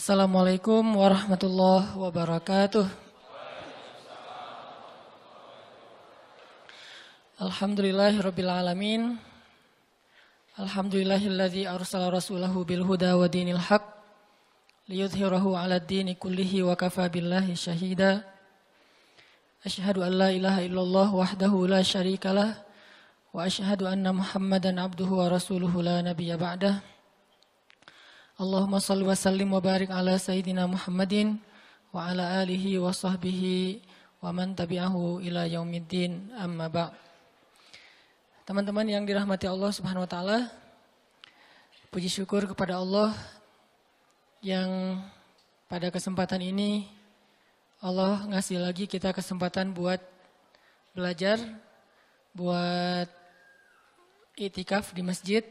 Assalamualaikum warahmatullahi wabarakatuh. Alhamdulillahirabbil alamin. Alhamdulillahilladzi arsala rasulahu bil huda wa dinil haq liyudhhirahu 'ala ad-dini kullihi wa kafa billahi syahida. Asyhadu an la ilaha illallah wahdahu la syarikalah wa asyhadu anna Muhammadan abduhu wa rasuluhu la nabiyya ba'dah. Allahumma salli wa sallim wa barik ala sayyidina Muhammadin wa ala alihi wa sahbihi wa man tabi'ahu ila yaumiddin. Amma ba' Teman-teman yang dirahmati Allah Subhanahu wa taala, puji syukur kepada Allah yang pada kesempatan ini Allah ngasih lagi kita kesempatan buat belajar, buat itikaf di masjid,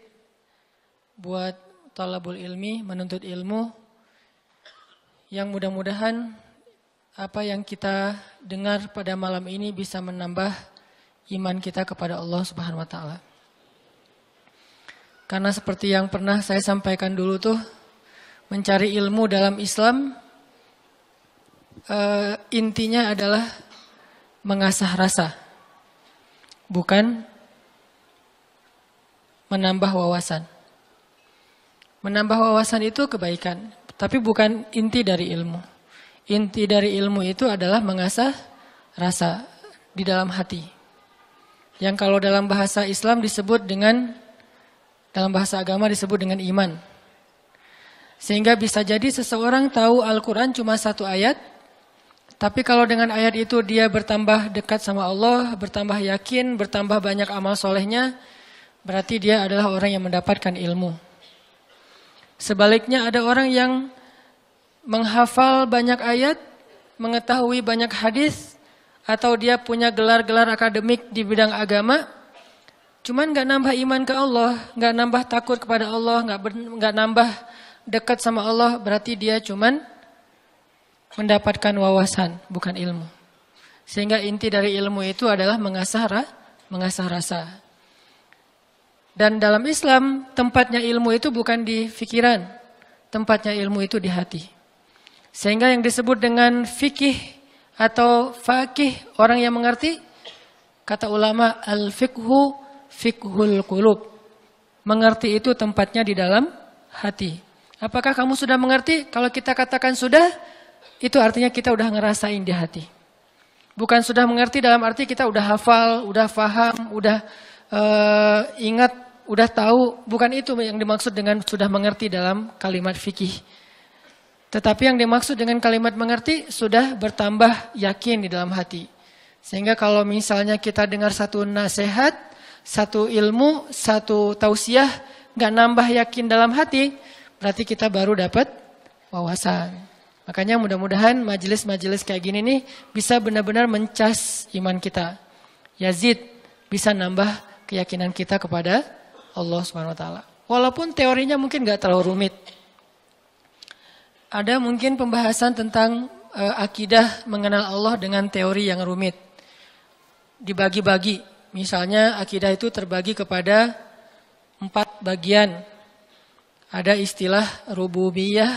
buat talabul ilmi, menuntut ilmu, yang mudah-mudahan apa yang kita dengar pada malam ini bisa menambah iman kita kepada Allah Subhanahu wa taala. Karena seperti yang pernah saya sampaikan dulu tuh mencari ilmu dalam Islam uh, intinya adalah mengasah rasa. Bukan menambah wawasan. Menambah wawasan itu kebaikan, tapi bukan inti dari ilmu. Inti dari ilmu itu adalah mengasah rasa di dalam hati. Yang kalau dalam bahasa Islam disebut dengan dalam bahasa agama disebut dengan iman. Sehingga bisa jadi seseorang tahu Al-Quran cuma satu ayat, tapi kalau dengan ayat itu dia bertambah dekat sama Allah, bertambah yakin, bertambah banyak amal solehnya, berarti dia adalah orang yang mendapatkan ilmu. Sebaliknya ada orang yang menghafal banyak ayat, mengetahui banyak hadis, atau dia punya gelar-gelar akademik di bidang agama, cuman nggak nambah iman ke Allah, nggak nambah takut kepada Allah, nggak nggak nambah dekat sama Allah, berarti dia cuman mendapatkan wawasan, bukan ilmu. Sehingga inti dari ilmu itu adalah mengasah mengasah rasa. Dan dalam Islam tempatnya ilmu itu bukan di pikiran, tempatnya ilmu itu di hati. Sehingga yang disebut dengan fikih atau fakih orang yang mengerti kata ulama al fikhu fikhul qulub. Mengerti itu tempatnya di dalam hati. Apakah kamu sudah mengerti? Kalau kita katakan sudah itu artinya kita udah ngerasain di hati. Bukan sudah mengerti dalam arti kita udah hafal udah faham udah uh, ingat udah tahu bukan itu yang dimaksud dengan sudah mengerti dalam kalimat fikih tetapi yang dimaksud dengan kalimat mengerti sudah bertambah yakin di dalam hati. Sehingga kalau misalnya kita dengar satu nasihat, satu ilmu, satu tausiah, nggak nambah yakin dalam hati, berarti kita baru dapat wawasan. Makanya mudah-mudahan majelis-majelis kayak gini nih bisa benar-benar mencas iman kita. Yazid bisa nambah keyakinan kita kepada Allah Subhanahu wa taala. Walaupun teorinya mungkin nggak terlalu rumit ada mungkin pembahasan tentang uh, akidah mengenal Allah dengan teori yang rumit. Dibagi-bagi. Misalnya akidah itu terbagi kepada empat bagian. Ada istilah rububiyah,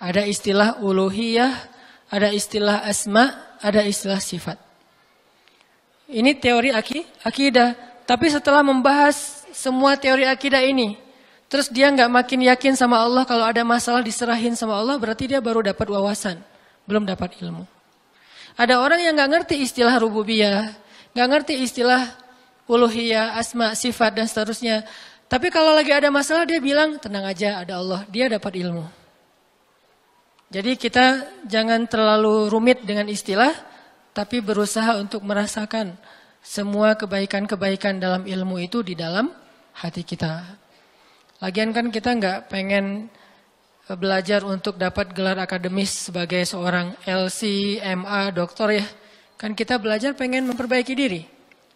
ada istilah uluhiyah, ada istilah asma, ada istilah sifat. Ini teori akidah. Tapi setelah membahas semua teori akidah ini, Terus dia nggak makin yakin sama Allah kalau ada masalah diserahin sama Allah berarti dia baru dapat wawasan, belum dapat ilmu. Ada orang yang nggak ngerti istilah rububiyah, nggak ngerti istilah uluhiyah, asma, sifat dan seterusnya. Tapi kalau lagi ada masalah dia bilang tenang aja ada Allah, dia dapat ilmu. Jadi kita jangan terlalu rumit dengan istilah, tapi berusaha untuk merasakan semua kebaikan-kebaikan dalam ilmu itu di dalam hati kita. Lagian kan kita nggak pengen eh, belajar untuk dapat gelar akademis sebagai seorang LC, MA, doktor ya. Kan kita belajar pengen memperbaiki diri.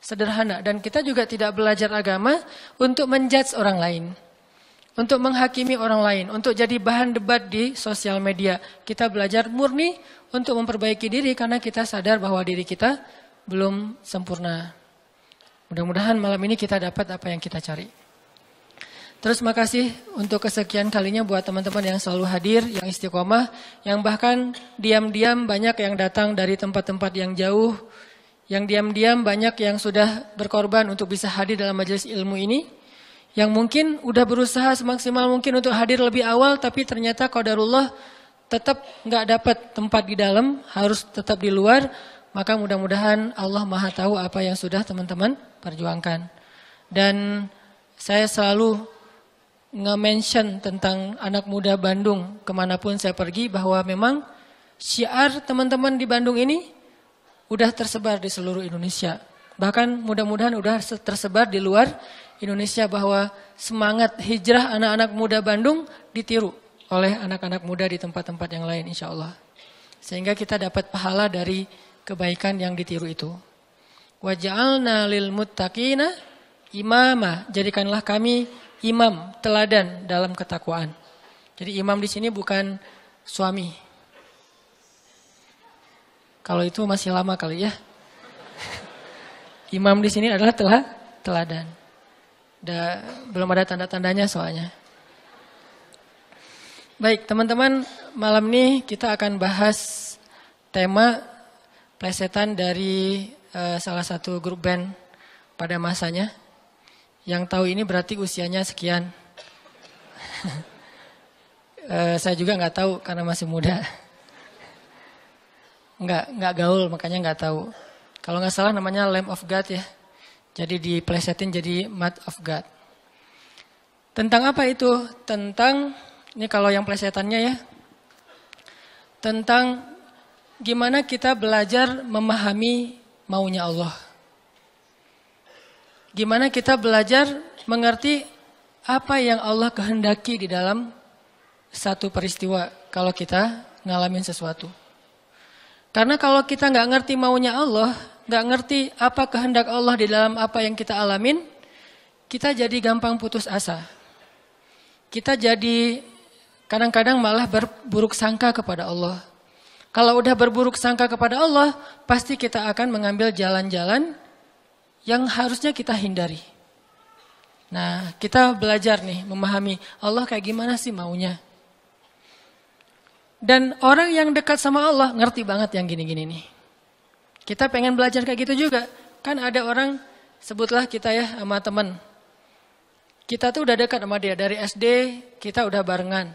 Sederhana. Dan kita juga tidak belajar agama untuk menjudge orang lain. Untuk menghakimi orang lain. Untuk jadi bahan debat di sosial media. Kita belajar murni untuk memperbaiki diri karena kita sadar bahwa diri kita belum sempurna. Mudah-mudahan malam ini kita dapat apa yang kita cari. Terus makasih untuk kesekian kalinya buat teman-teman yang selalu hadir, yang istiqomah, yang bahkan diam-diam banyak yang datang dari tempat-tempat yang jauh, yang diam-diam banyak yang sudah berkorban untuk bisa hadir dalam majelis ilmu ini, yang mungkin udah berusaha semaksimal mungkin untuk hadir lebih awal, tapi ternyata qadarullah tetap nggak dapat tempat di dalam, harus tetap di luar, maka mudah-mudahan Allah Maha tahu apa yang sudah teman-teman perjuangkan. Dan saya selalu nge-mention tentang anak muda Bandung ke mana pun saya pergi bahwa memang syiar teman-teman di Bandung ini udah tersebar di seluruh Indonesia. Bahkan mudah-mudahan udah tersebar di luar Indonesia bahwa semangat hijrah anak-anak muda Bandung ditiru oleh anak-anak muda di tempat-tempat yang lain insya Allah. Sehingga kita dapat pahala dari kebaikan yang ditiru itu. Waja'alna lil muttaqina imama. Jadikanlah kami imam, teladan dalam ketakwaan. Jadi imam di sini bukan suami. Kalau itu masih lama kali ya. imam di sini adalah telah teladan. Da, belum ada tanda-tandanya soalnya. Baik, teman-teman, malam ini kita akan bahas tema plesetan dari uh, salah satu grup band pada masanya. Yang tahu ini berarti usianya sekian. e, saya juga nggak tahu karena masih muda. Nggak nggak gaul makanya nggak tahu. Kalau nggak salah namanya Lamb of God ya. Jadi diplesetin jadi Mat of God. Tentang apa itu? Tentang ini kalau yang plesetannya ya. Tentang gimana kita belajar memahami maunya Allah. Gimana kita belajar mengerti apa yang Allah kehendaki di dalam satu peristiwa kalau kita ngalamin sesuatu. Karena kalau kita nggak ngerti maunya Allah, nggak ngerti apa kehendak Allah di dalam apa yang kita alamin, kita jadi gampang putus asa. Kita jadi kadang-kadang malah berburuk sangka kepada Allah. Kalau udah berburuk sangka kepada Allah, pasti kita akan mengambil jalan-jalan yang harusnya kita hindari. Nah, kita belajar nih memahami Allah kayak gimana sih maunya. Dan orang yang dekat sama Allah ngerti banget yang gini-gini nih. Kita pengen belajar kayak gitu juga. Kan ada orang, sebutlah kita ya sama teman. Kita tuh udah dekat sama dia. Dari SD kita udah barengan.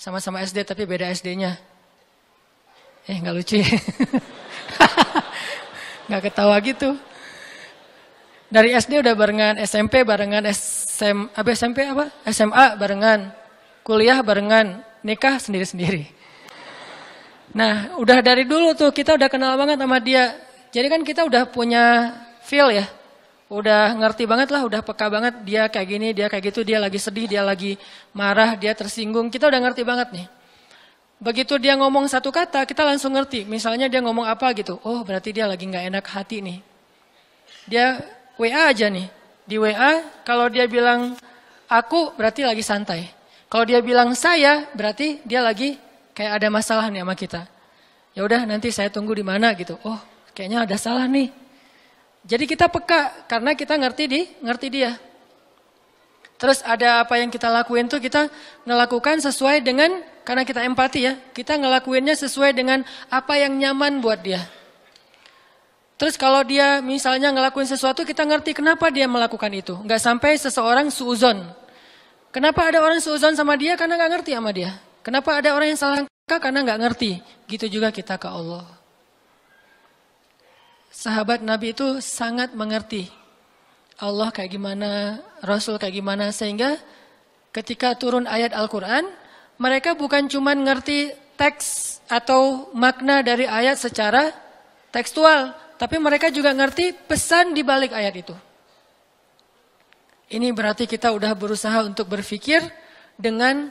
Sama-sama SD tapi beda SD-nya. Eh nggak lucu ya. Nggak ketawa gitu. Dari SD udah barengan, SMP barengan, SM, apa SMP apa? SMA barengan, kuliah barengan, nikah sendiri-sendiri. Nah, udah dari dulu tuh kita udah kenal banget sama dia. Jadi kan kita udah punya feel ya. Udah ngerti banget lah, udah peka banget dia kayak gini, dia kayak gitu, dia lagi sedih, dia lagi marah, dia tersinggung. Kita udah ngerti banget nih. Begitu dia ngomong satu kata, kita langsung ngerti. Misalnya dia ngomong apa gitu. Oh, berarti dia lagi nggak enak hati nih. Dia WA aja nih. Di WA kalau dia bilang aku berarti lagi santai. Kalau dia bilang saya berarti dia lagi kayak ada masalah nih sama kita. Ya udah nanti saya tunggu di mana gitu. Oh, kayaknya ada salah nih. Jadi kita peka karena kita ngerti di ngerti dia. Terus ada apa yang kita lakuin tuh kita ngelakukan sesuai dengan karena kita empati ya. Kita ngelakuinnya sesuai dengan apa yang nyaman buat dia. Terus kalau dia misalnya ngelakuin sesuatu kita ngerti kenapa dia melakukan itu. Nggak sampai seseorang suuzon. Kenapa ada orang suuzon sama dia? Karena nggak ngerti sama dia. Kenapa ada orang yang salah karena nggak ngerti. Gitu juga kita ke Allah. Sahabat Nabi itu sangat mengerti Allah kayak gimana, Rasul kayak gimana. Sehingga ketika turun ayat Al-Quran, mereka bukan cuma ngerti teks atau makna dari ayat secara tekstual, tapi mereka juga ngerti pesan di balik ayat itu. Ini berarti kita udah berusaha untuk berpikir dengan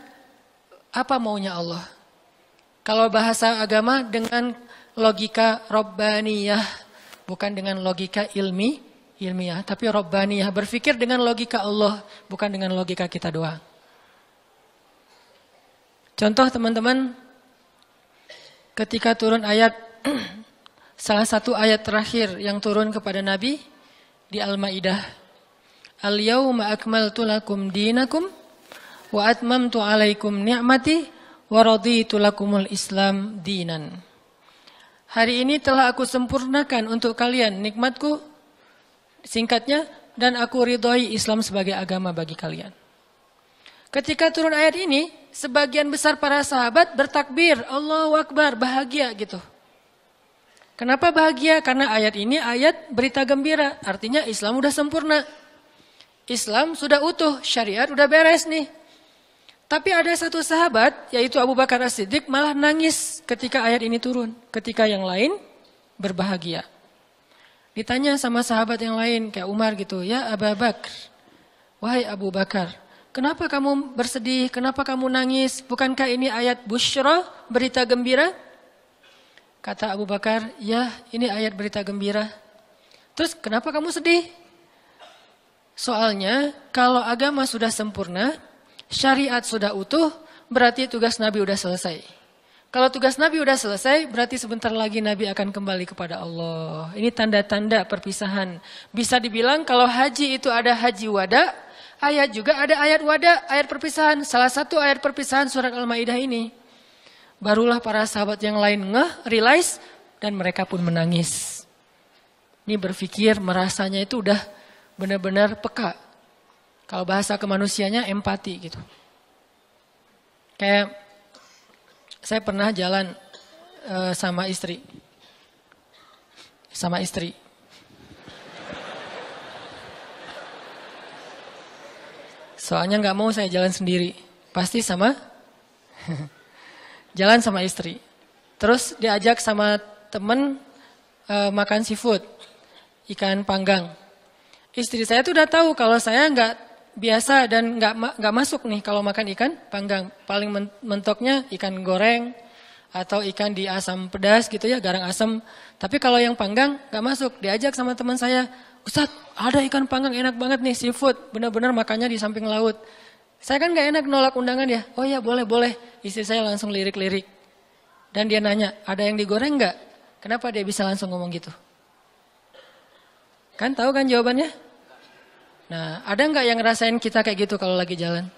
apa maunya Allah. Kalau bahasa agama dengan logika robbaniyah, bukan dengan logika ilmi, ilmiah, tapi robbaniyah. Berpikir dengan logika Allah, bukan dengan logika kita doang. Contoh teman-teman, ketika turun ayat salah satu ayat terakhir yang turun kepada Nabi di Al-Maidah. Al-yauma akmaltu lakum dinakum wa atmamtu alaikum ni'mati wa raditu lakumul Islam dinan. Hari ini telah aku sempurnakan untuk kalian nikmatku singkatnya dan aku ridhoi Islam sebagai agama bagi kalian. Ketika turun ayat ini, sebagian besar para sahabat bertakbir, Allahu Akbar, bahagia gitu. Kenapa bahagia? Karena ayat ini ayat berita gembira, artinya Islam udah sempurna. Islam sudah utuh, syariat udah beres nih. Tapi ada satu sahabat, yaitu Abu Bakar As-Siddiq malah nangis ketika ayat ini turun. Ketika yang lain berbahagia. Ditanya sama sahabat yang lain kayak Umar gitu, ya Abu Bakar, wahai Abu Bakar, kenapa kamu bersedih, kenapa kamu nangis? Bukankah ini ayat bushra, berita gembira? Kata Abu Bakar, ya ini ayat berita gembira. Terus kenapa kamu sedih? Soalnya kalau agama sudah sempurna, syariat sudah utuh, berarti tugas Nabi sudah selesai. Kalau tugas Nabi udah selesai, berarti sebentar lagi Nabi akan kembali kepada Allah. Ini tanda-tanda perpisahan. Bisa dibilang kalau haji itu ada haji wada, ayat juga ada ayat wada, ayat perpisahan. Salah satu ayat perpisahan surat Al-Maidah ini. Barulah para sahabat yang lain ngeh, realize, dan mereka pun menangis. Ini berpikir merasanya itu udah benar-benar peka. Kalau bahasa kemanusianya empati gitu. Kayak saya pernah jalan uh, sama istri. Sama istri. Soalnya nggak mau saya jalan sendiri. Pasti sama jalan sama istri. Terus diajak sama temen uh, makan seafood, ikan panggang. Istri saya tuh udah tahu kalau saya nggak biasa dan nggak nggak masuk nih kalau makan ikan panggang. Paling mentoknya ikan goreng atau ikan di asam pedas gitu ya, garang asam. Tapi kalau yang panggang nggak masuk. Diajak sama teman saya, Ustaz ada ikan panggang enak banget nih seafood. Benar-benar makannya di samping laut. Saya kan nggak enak nolak undangan ya. Oh ya boleh boleh. Istri saya langsung lirik-lirik. Dan dia nanya, ada yang digoreng nggak? Kenapa dia bisa langsung ngomong gitu? Kan tahu kan jawabannya? Nah, ada nggak yang ngerasain kita kayak gitu kalau lagi jalan?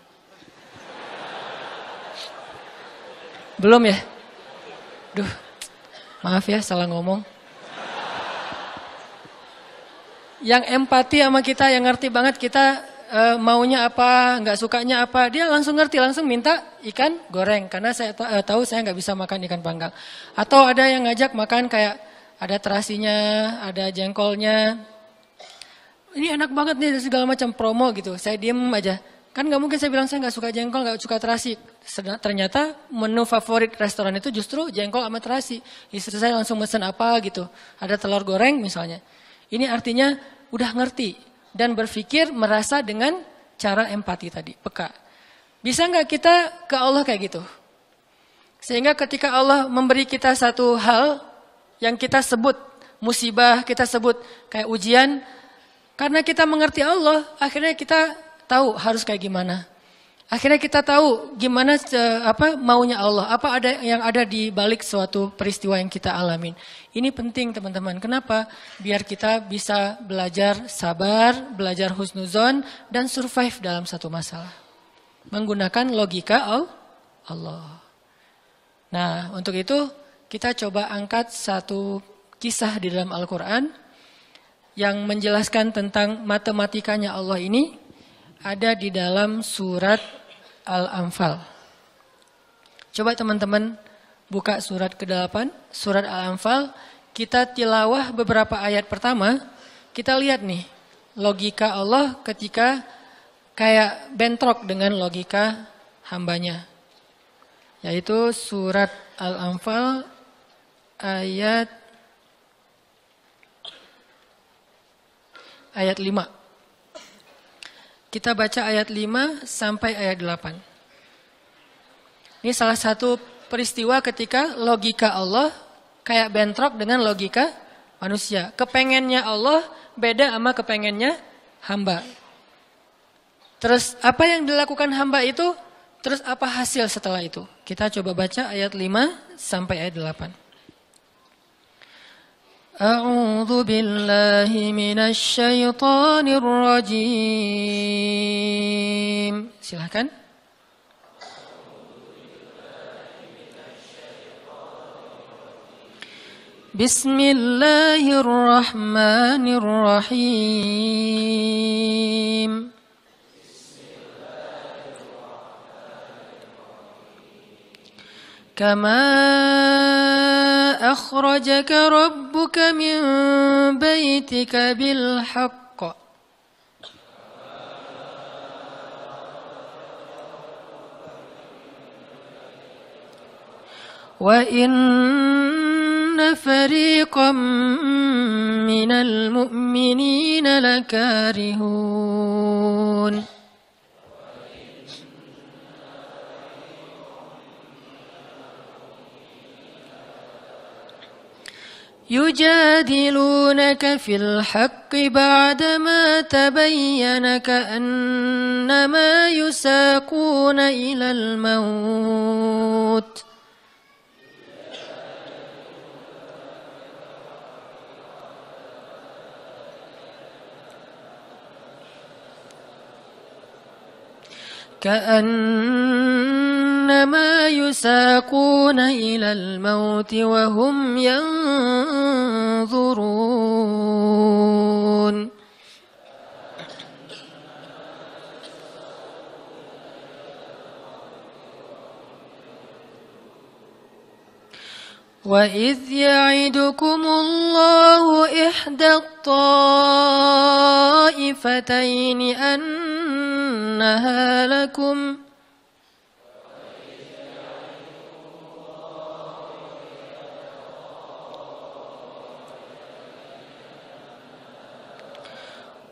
Belum ya? Duh, maaf ya salah ngomong. Yang empati sama kita, yang ngerti banget kita e, maunya apa, nggak sukanya apa, dia langsung ngerti, langsung minta ikan goreng. Karena saya e, tahu saya nggak bisa makan ikan panggang. Atau ada yang ngajak makan kayak ada terasinya, ada jengkolnya, ini enak banget nih segala macam promo gitu. Saya diem aja. Kan nggak mungkin saya bilang saya nggak suka jengkol, nggak suka terasi. Ternyata menu favorit restoran itu justru jengkol sama terasi. Istri saya langsung mesen apa gitu. Ada telur goreng misalnya. Ini artinya udah ngerti dan berpikir merasa dengan cara empati tadi, peka. Bisa nggak kita ke Allah kayak gitu? Sehingga ketika Allah memberi kita satu hal yang kita sebut musibah, kita sebut kayak ujian, karena kita mengerti Allah, akhirnya kita tahu harus kayak gimana. Akhirnya kita tahu gimana apa maunya Allah, apa ada yang ada di balik suatu peristiwa yang kita alamin. Ini penting teman-teman. Kenapa? Biar kita bisa belajar sabar, belajar husnuzon dan survive dalam satu masalah. Menggunakan logika Allah. Nah, untuk itu kita coba angkat satu kisah di dalam Al-Qur'an yang menjelaskan tentang matematikanya Allah ini ada di dalam surat Al-Anfal. Coba teman-teman buka surat ke-8, surat Al-Anfal, kita tilawah beberapa ayat pertama, kita lihat nih logika Allah ketika kayak bentrok dengan logika hambanya. Yaitu surat Al-Anfal ayat ayat 5. Kita baca ayat 5 sampai ayat 8. Ini salah satu peristiwa ketika logika Allah kayak bentrok dengan logika manusia. Kepengennya Allah beda sama kepengennya hamba. Terus apa yang dilakukan hamba itu? Terus apa hasil setelah itu? Kita coba baca ayat 5 sampai ayat 8. أعوذ بالله من الشيطان الرجيم silahkan بسم الله الرحمن الرحيم كما أخرجك ربك من بيتك بالحق. وإن فريقا من المؤمنين لكارهون. يجادلونك في الحق بعدما تبين كأنما يساقون إلى الموت. كأنما يساقون إلى الموت وهم ينظرون. وإذ يعدكم الله إحدى الطائفتين أنها لكم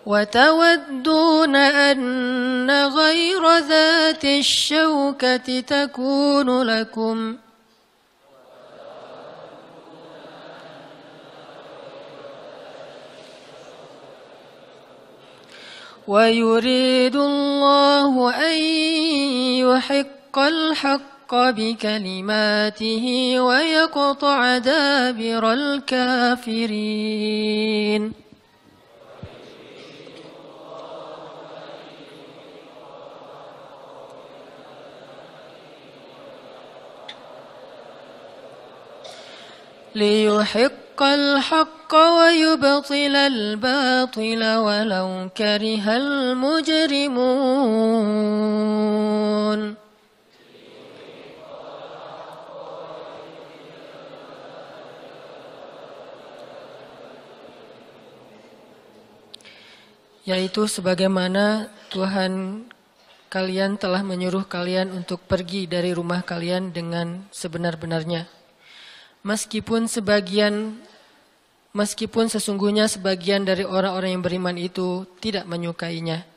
وتودون أن غير ذات الشوكة تكون لكم. ويريد الله أن يحق الحق بكلماته ويقطع دابر الكافرين. ليحق الحق ويبطل الباطل ولو كره المجرمون yaitu sebagaimana Tuhan kalian telah menyuruh kalian untuk pergi dari rumah kalian dengan sebenar-benarnya Meskipun sebagian meskipun sesungguhnya sebagian dari orang-orang yang beriman itu tidak menyukainya.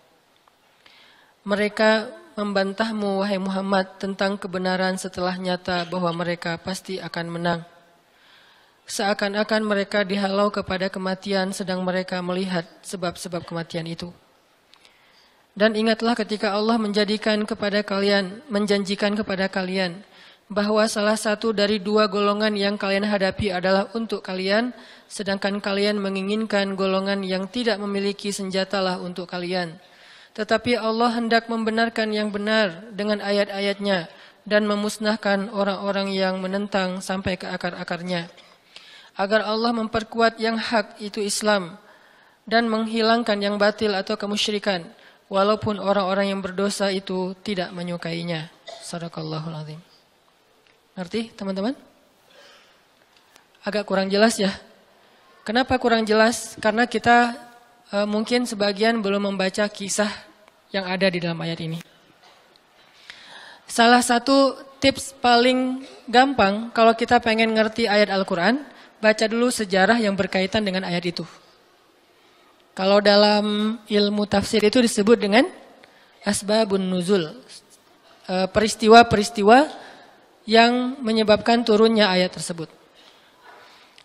Mereka membantahmu wahai Muhammad tentang kebenaran setelah nyata bahwa mereka pasti akan menang. Seakan-akan mereka dihalau kepada kematian sedang mereka melihat sebab-sebab kematian itu. Dan ingatlah ketika Allah menjadikan kepada kalian, menjanjikan kepada kalian bahwa salah satu dari dua golongan yang kalian hadapi adalah untuk kalian, sedangkan kalian menginginkan golongan yang tidak memiliki senjatalah untuk kalian. Tetapi Allah hendak membenarkan yang benar dengan ayat-ayatnya dan memusnahkan orang-orang yang menentang sampai ke akar-akarnya. Agar Allah memperkuat yang hak itu Islam dan menghilangkan yang batil atau kemusyrikan walaupun orang-orang yang berdosa itu tidak menyukainya. Sadaqallahul azim. Ngerti teman-teman? Agak kurang jelas ya. Kenapa kurang jelas? Karena kita e, mungkin sebagian belum membaca kisah yang ada di dalam ayat ini. Salah satu tips paling gampang kalau kita pengen ngerti ayat Al-Quran, baca dulu sejarah yang berkaitan dengan ayat itu. Kalau dalam ilmu tafsir itu disebut dengan asbabun nuzul. E, peristiwa-peristiwa yang menyebabkan turunnya ayat tersebut.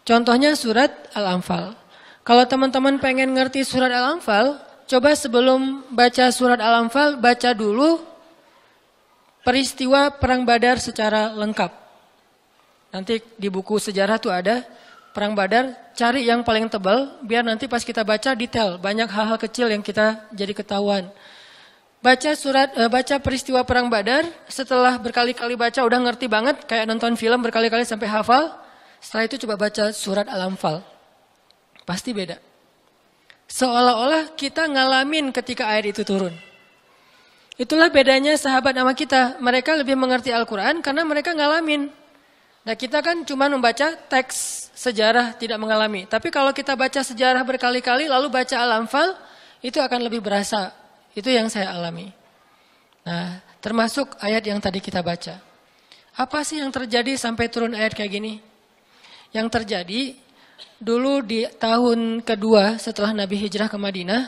Contohnya surat Al-Anfal. Kalau teman-teman pengen ngerti surat Al-Anfal, coba sebelum baca surat Al-Anfal, baca dulu peristiwa Perang Badar secara lengkap. Nanti di buku sejarah tuh ada perang Badar, cari yang paling tebal biar nanti pas kita baca detail, banyak hal-hal kecil yang kita jadi ketahuan. Baca surat uh, baca peristiwa perang Badar, setelah berkali-kali baca udah ngerti banget kayak nonton film berkali-kali sampai hafal. Setelah itu coba baca surat Al-Anfal. Pasti beda. Seolah-olah kita ngalamin ketika ayat itu turun. Itulah bedanya sahabat sama kita. Mereka lebih mengerti Al-Quran karena mereka ngalamin. Nah kita kan cuma membaca teks sejarah tidak mengalami. Tapi kalau kita baca sejarah berkali-kali lalu baca Al-Anfal itu akan lebih berasa. Itu yang saya alami. Nah termasuk ayat yang tadi kita baca. Apa sih yang terjadi sampai turun ayat kayak gini? Yang terjadi dulu di tahun kedua setelah Nabi hijrah ke Madinah.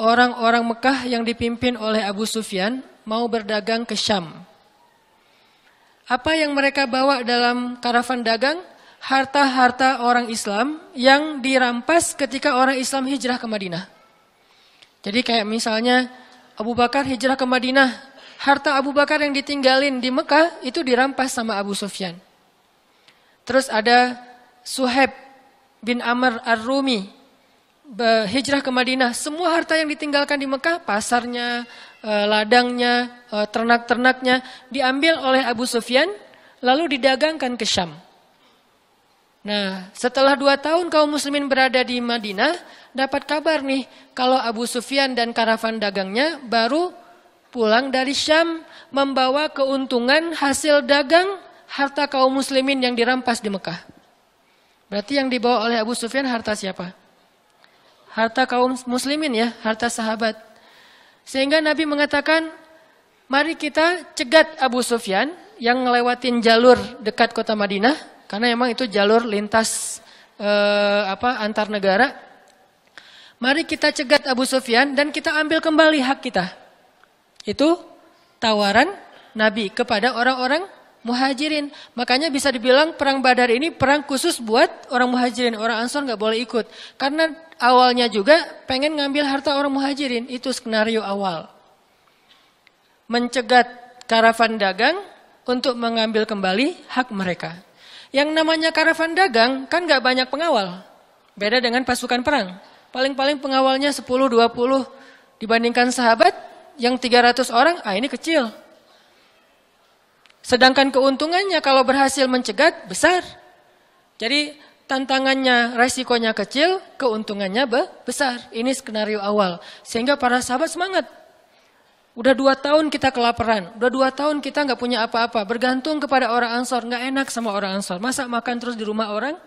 Orang-orang Mekah yang dipimpin oleh Abu Sufyan mau berdagang ke Syam apa yang mereka bawa dalam karavan dagang? Harta-harta orang Islam yang dirampas ketika orang Islam hijrah ke Madinah. Jadi kayak misalnya Abu Bakar hijrah ke Madinah. Harta Abu Bakar yang ditinggalin di Mekah itu dirampas sama Abu Sufyan. Terus ada Suhaib bin Amr Ar-Rumi hijrah ke Madinah. Semua harta yang ditinggalkan di Mekah, pasarnya, Eh, ladangnya, eh, ternak-ternaknya diambil oleh Abu Sufyan lalu didagangkan ke Syam. Nah, setelah dua tahun kaum muslimin berada di Madinah, dapat kabar nih kalau Abu Sufyan dan karavan dagangnya baru pulang dari Syam membawa keuntungan hasil dagang harta kaum muslimin yang dirampas di Mekah. Berarti yang dibawa oleh Abu Sufyan harta siapa? Harta kaum muslimin ya, harta sahabat. Sehingga Nabi mengatakan, mari kita cegat Abu Sufyan yang ngelewatin jalur dekat kota Madinah, karena memang itu jalur lintas eh, apa antar negara. Mari kita cegat Abu Sufyan dan kita ambil kembali hak kita. Itu tawaran Nabi kepada orang-orang muhajirin. Makanya bisa dibilang perang Badar ini perang khusus buat orang muhajirin. Orang Ansor nggak boleh ikut. Karena awalnya juga pengen ngambil harta orang muhajirin. Itu skenario awal. Mencegat karavan dagang untuk mengambil kembali hak mereka. Yang namanya karavan dagang kan nggak banyak pengawal. Beda dengan pasukan perang. Paling-paling pengawalnya 10-20 dibandingkan sahabat yang 300 orang, ah ini kecil. Sedangkan keuntungannya kalau berhasil mencegat besar. Jadi tantangannya, resikonya kecil, keuntungannya besar. Ini skenario awal. Sehingga para sahabat semangat. Udah dua tahun kita kelaparan, udah dua tahun kita nggak punya apa-apa, bergantung kepada orang Ansor, nggak enak sama orang Ansor. Masa makan terus di rumah orang?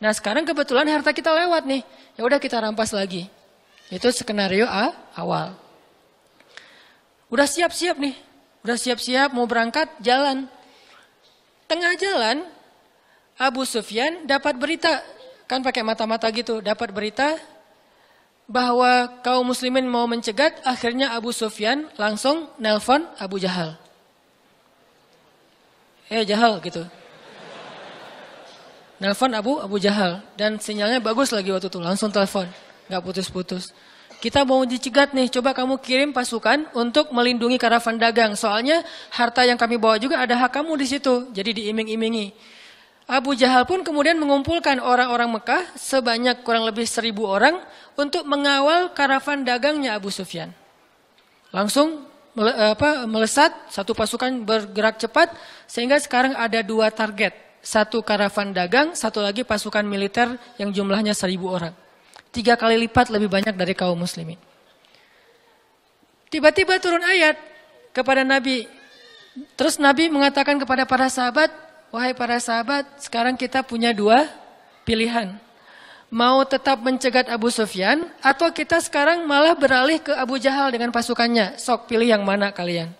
Nah sekarang kebetulan harta kita lewat nih, ya udah kita rampas lagi. Itu skenario A awal. Udah siap-siap nih, udah siap-siap mau berangkat jalan. Tengah jalan Abu Sufyan dapat berita, kan pakai mata-mata gitu, dapat berita bahwa kaum muslimin mau mencegat, akhirnya Abu Sufyan langsung nelpon Abu Jahal. Eh Jahal gitu. Nelpon Abu Abu Jahal dan sinyalnya bagus lagi waktu itu, langsung telepon, nggak putus-putus. Kita mau dicegat nih, coba kamu kirim pasukan untuk melindungi karavan dagang. Soalnya harta yang kami bawa juga ada hak kamu di situ. Jadi diiming-imingi. Abu Jahal pun kemudian mengumpulkan orang-orang Mekah sebanyak kurang lebih seribu orang untuk mengawal karavan dagangnya Abu Sufyan. Langsung apa, melesat, satu pasukan bergerak cepat sehingga sekarang ada dua target. Satu karavan dagang, satu lagi pasukan militer yang jumlahnya seribu orang. Tiga kali lipat lebih banyak dari kaum muslimin. Tiba-tiba turun ayat kepada Nabi. Terus Nabi mengatakan kepada para sahabat, Wahai para sahabat, sekarang kita punya dua pilihan. Mau tetap mencegat Abu Sufyan atau kita sekarang malah beralih ke Abu Jahal dengan pasukannya. Sok pilih yang mana kalian?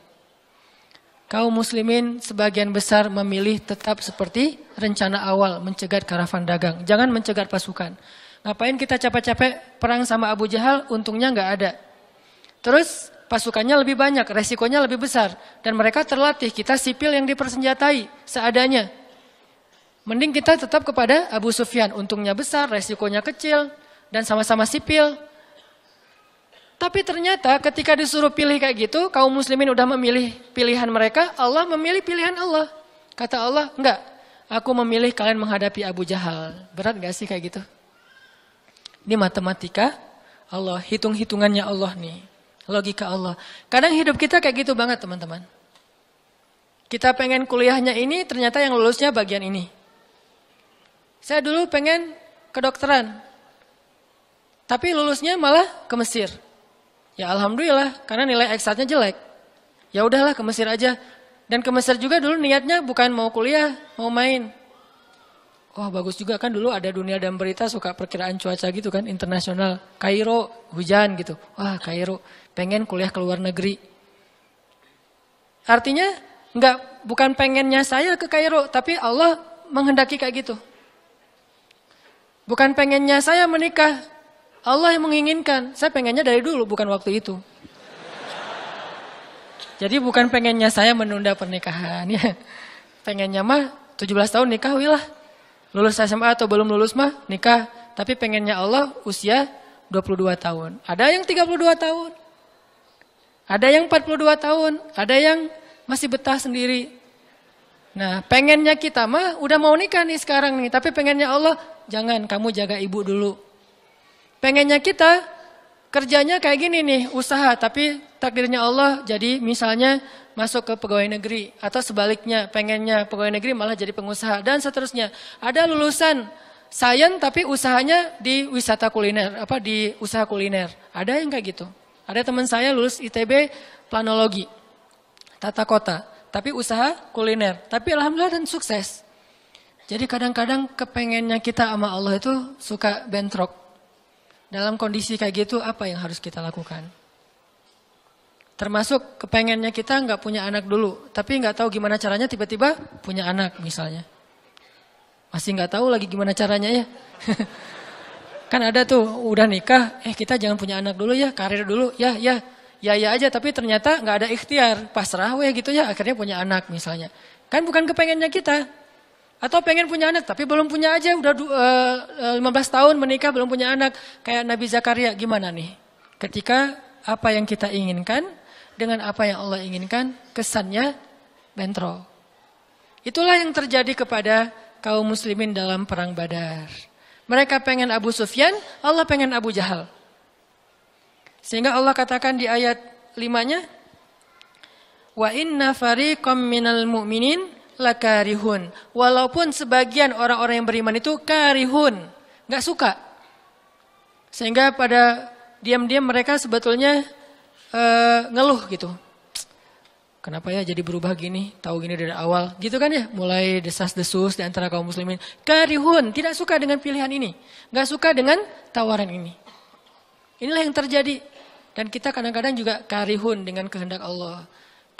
Kaum muslimin sebagian besar memilih tetap seperti rencana awal mencegat karavan dagang. Jangan mencegat pasukan. Ngapain kita capek-capek perang sama Abu Jahal, untungnya nggak ada. Terus pasukannya lebih banyak, resikonya lebih besar. Dan mereka terlatih, kita sipil yang dipersenjatai seadanya. Mending kita tetap kepada Abu Sufyan, untungnya besar, resikonya kecil, dan sama-sama sipil. Tapi ternyata ketika disuruh pilih kayak gitu, kaum muslimin udah memilih pilihan mereka, Allah memilih pilihan Allah. Kata Allah, enggak, aku memilih kalian menghadapi Abu Jahal. Berat gak sih kayak gitu? Ini matematika Allah, hitung-hitungannya Allah nih. Logika Allah. Kadang hidup kita kayak gitu banget teman-teman. Kita pengen kuliahnya ini, ternyata yang lulusnya bagian ini. Saya dulu pengen kedokteran. Tapi lulusnya malah ke Mesir. Ya alhamdulillah, karena nilai eksatnya jelek. Ya udahlah ke Mesir aja. Dan ke Mesir juga dulu niatnya bukan mau kuliah, mau main. Wah bagus juga kan dulu ada dunia dan berita suka perkiraan cuaca gitu kan internasional. Kairo hujan gitu. Wah Kairo pengen kuliah ke luar negeri. Artinya nggak bukan pengennya saya ke Kairo, tapi Allah menghendaki kayak gitu. Bukan pengennya saya menikah, Allah yang menginginkan. Saya pengennya dari dulu, bukan waktu itu. Jadi bukan pengennya saya menunda pernikahan ya. Pengennya mah 17 tahun nikah wilah. Lulus SMA atau belum lulus mah nikah. Tapi pengennya Allah usia 22 tahun. Ada yang 32 tahun. Ada yang 42 tahun. Ada yang masih betah sendiri. Nah pengennya kita mah udah mau nikah nih sekarang nih. Tapi pengennya Allah jangan kamu jaga ibu dulu. Pengennya kita kerjanya kayak gini nih usaha. Tapi takdirnya Allah jadi misalnya masuk ke pegawai negeri atau sebaliknya pengennya pegawai negeri malah jadi pengusaha dan seterusnya. Ada lulusan sains tapi usahanya di wisata kuliner apa di usaha kuliner. Ada yang kayak gitu. Ada teman saya lulus ITB planologi tata kota tapi usaha kuliner. Tapi alhamdulillah dan sukses. Jadi kadang-kadang kepengennya kita sama Allah itu suka bentrok. Dalam kondisi kayak gitu apa yang harus kita lakukan? Termasuk kepengennya kita nggak punya anak dulu, tapi nggak tahu gimana caranya tiba-tiba punya anak misalnya. Masih nggak tahu lagi gimana caranya ya. kan ada tuh udah nikah, eh kita jangan punya anak dulu ya, karir dulu, ya ya ya ya aja, tapi ternyata nggak ada ikhtiar, pasrah weh gitu ya, akhirnya punya anak misalnya. Kan bukan kepengennya kita. Atau pengen punya anak tapi belum punya aja, udah uh, eh, 15 eh, tahun menikah belum punya anak. Kayak Nabi Zakaria gimana nih? Ketika apa yang kita inginkan dengan apa yang Allah inginkan, kesannya bentrok. Itulah yang terjadi kepada kaum muslimin dalam perang badar. Mereka pengen Abu Sufyan, Allah pengen Abu Jahal. Sehingga Allah katakan di ayat limanya, Wa inna fariqam minal mu'minin lakarihun. Walaupun sebagian orang-orang yang beriman itu karihun. Gak suka. Sehingga pada diam-diam mereka sebetulnya uh, ngeluh gitu. Kenapa ya jadi berubah gini? Tahu gini dari awal, gitu kan ya? Mulai desas-desus di antara kaum muslimin. Karihun, tidak suka dengan pilihan ini. Gak suka dengan tawaran ini. Inilah yang terjadi. Dan kita kadang-kadang juga karihun dengan kehendak Allah.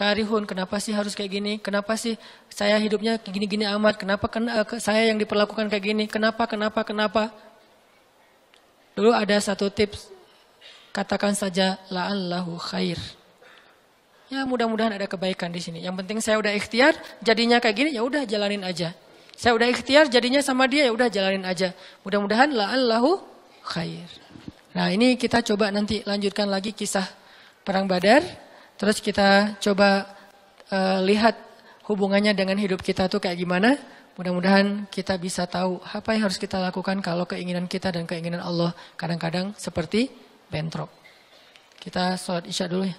Karihun, kenapa sih harus kayak gini? Kenapa sih saya hidupnya gini-gini amat? Kenapa kena, uh, saya yang diperlakukan kayak gini? Kenapa, kenapa, kenapa? Dulu ada satu tips Katakan saja la'allahu khair. Ya mudah-mudahan ada kebaikan di sini. Yang penting saya udah ikhtiar, jadinya kayak gini ya udah jalanin aja. Saya udah ikhtiar, jadinya sama dia ya udah jalanin aja. Mudah-mudahan la'allahu khair. Nah ini kita coba nanti lanjutkan lagi kisah perang Badar. Terus kita coba uh, lihat hubungannya dengan hidup kita tuh kayak gimana. Mudah-mudahan kita bisa tahu apa yang harus kita lakukan kalau keinginan kita dan keinginan Allah kadang-kadang seperti bentrok. Kita sholat isya dulu ya.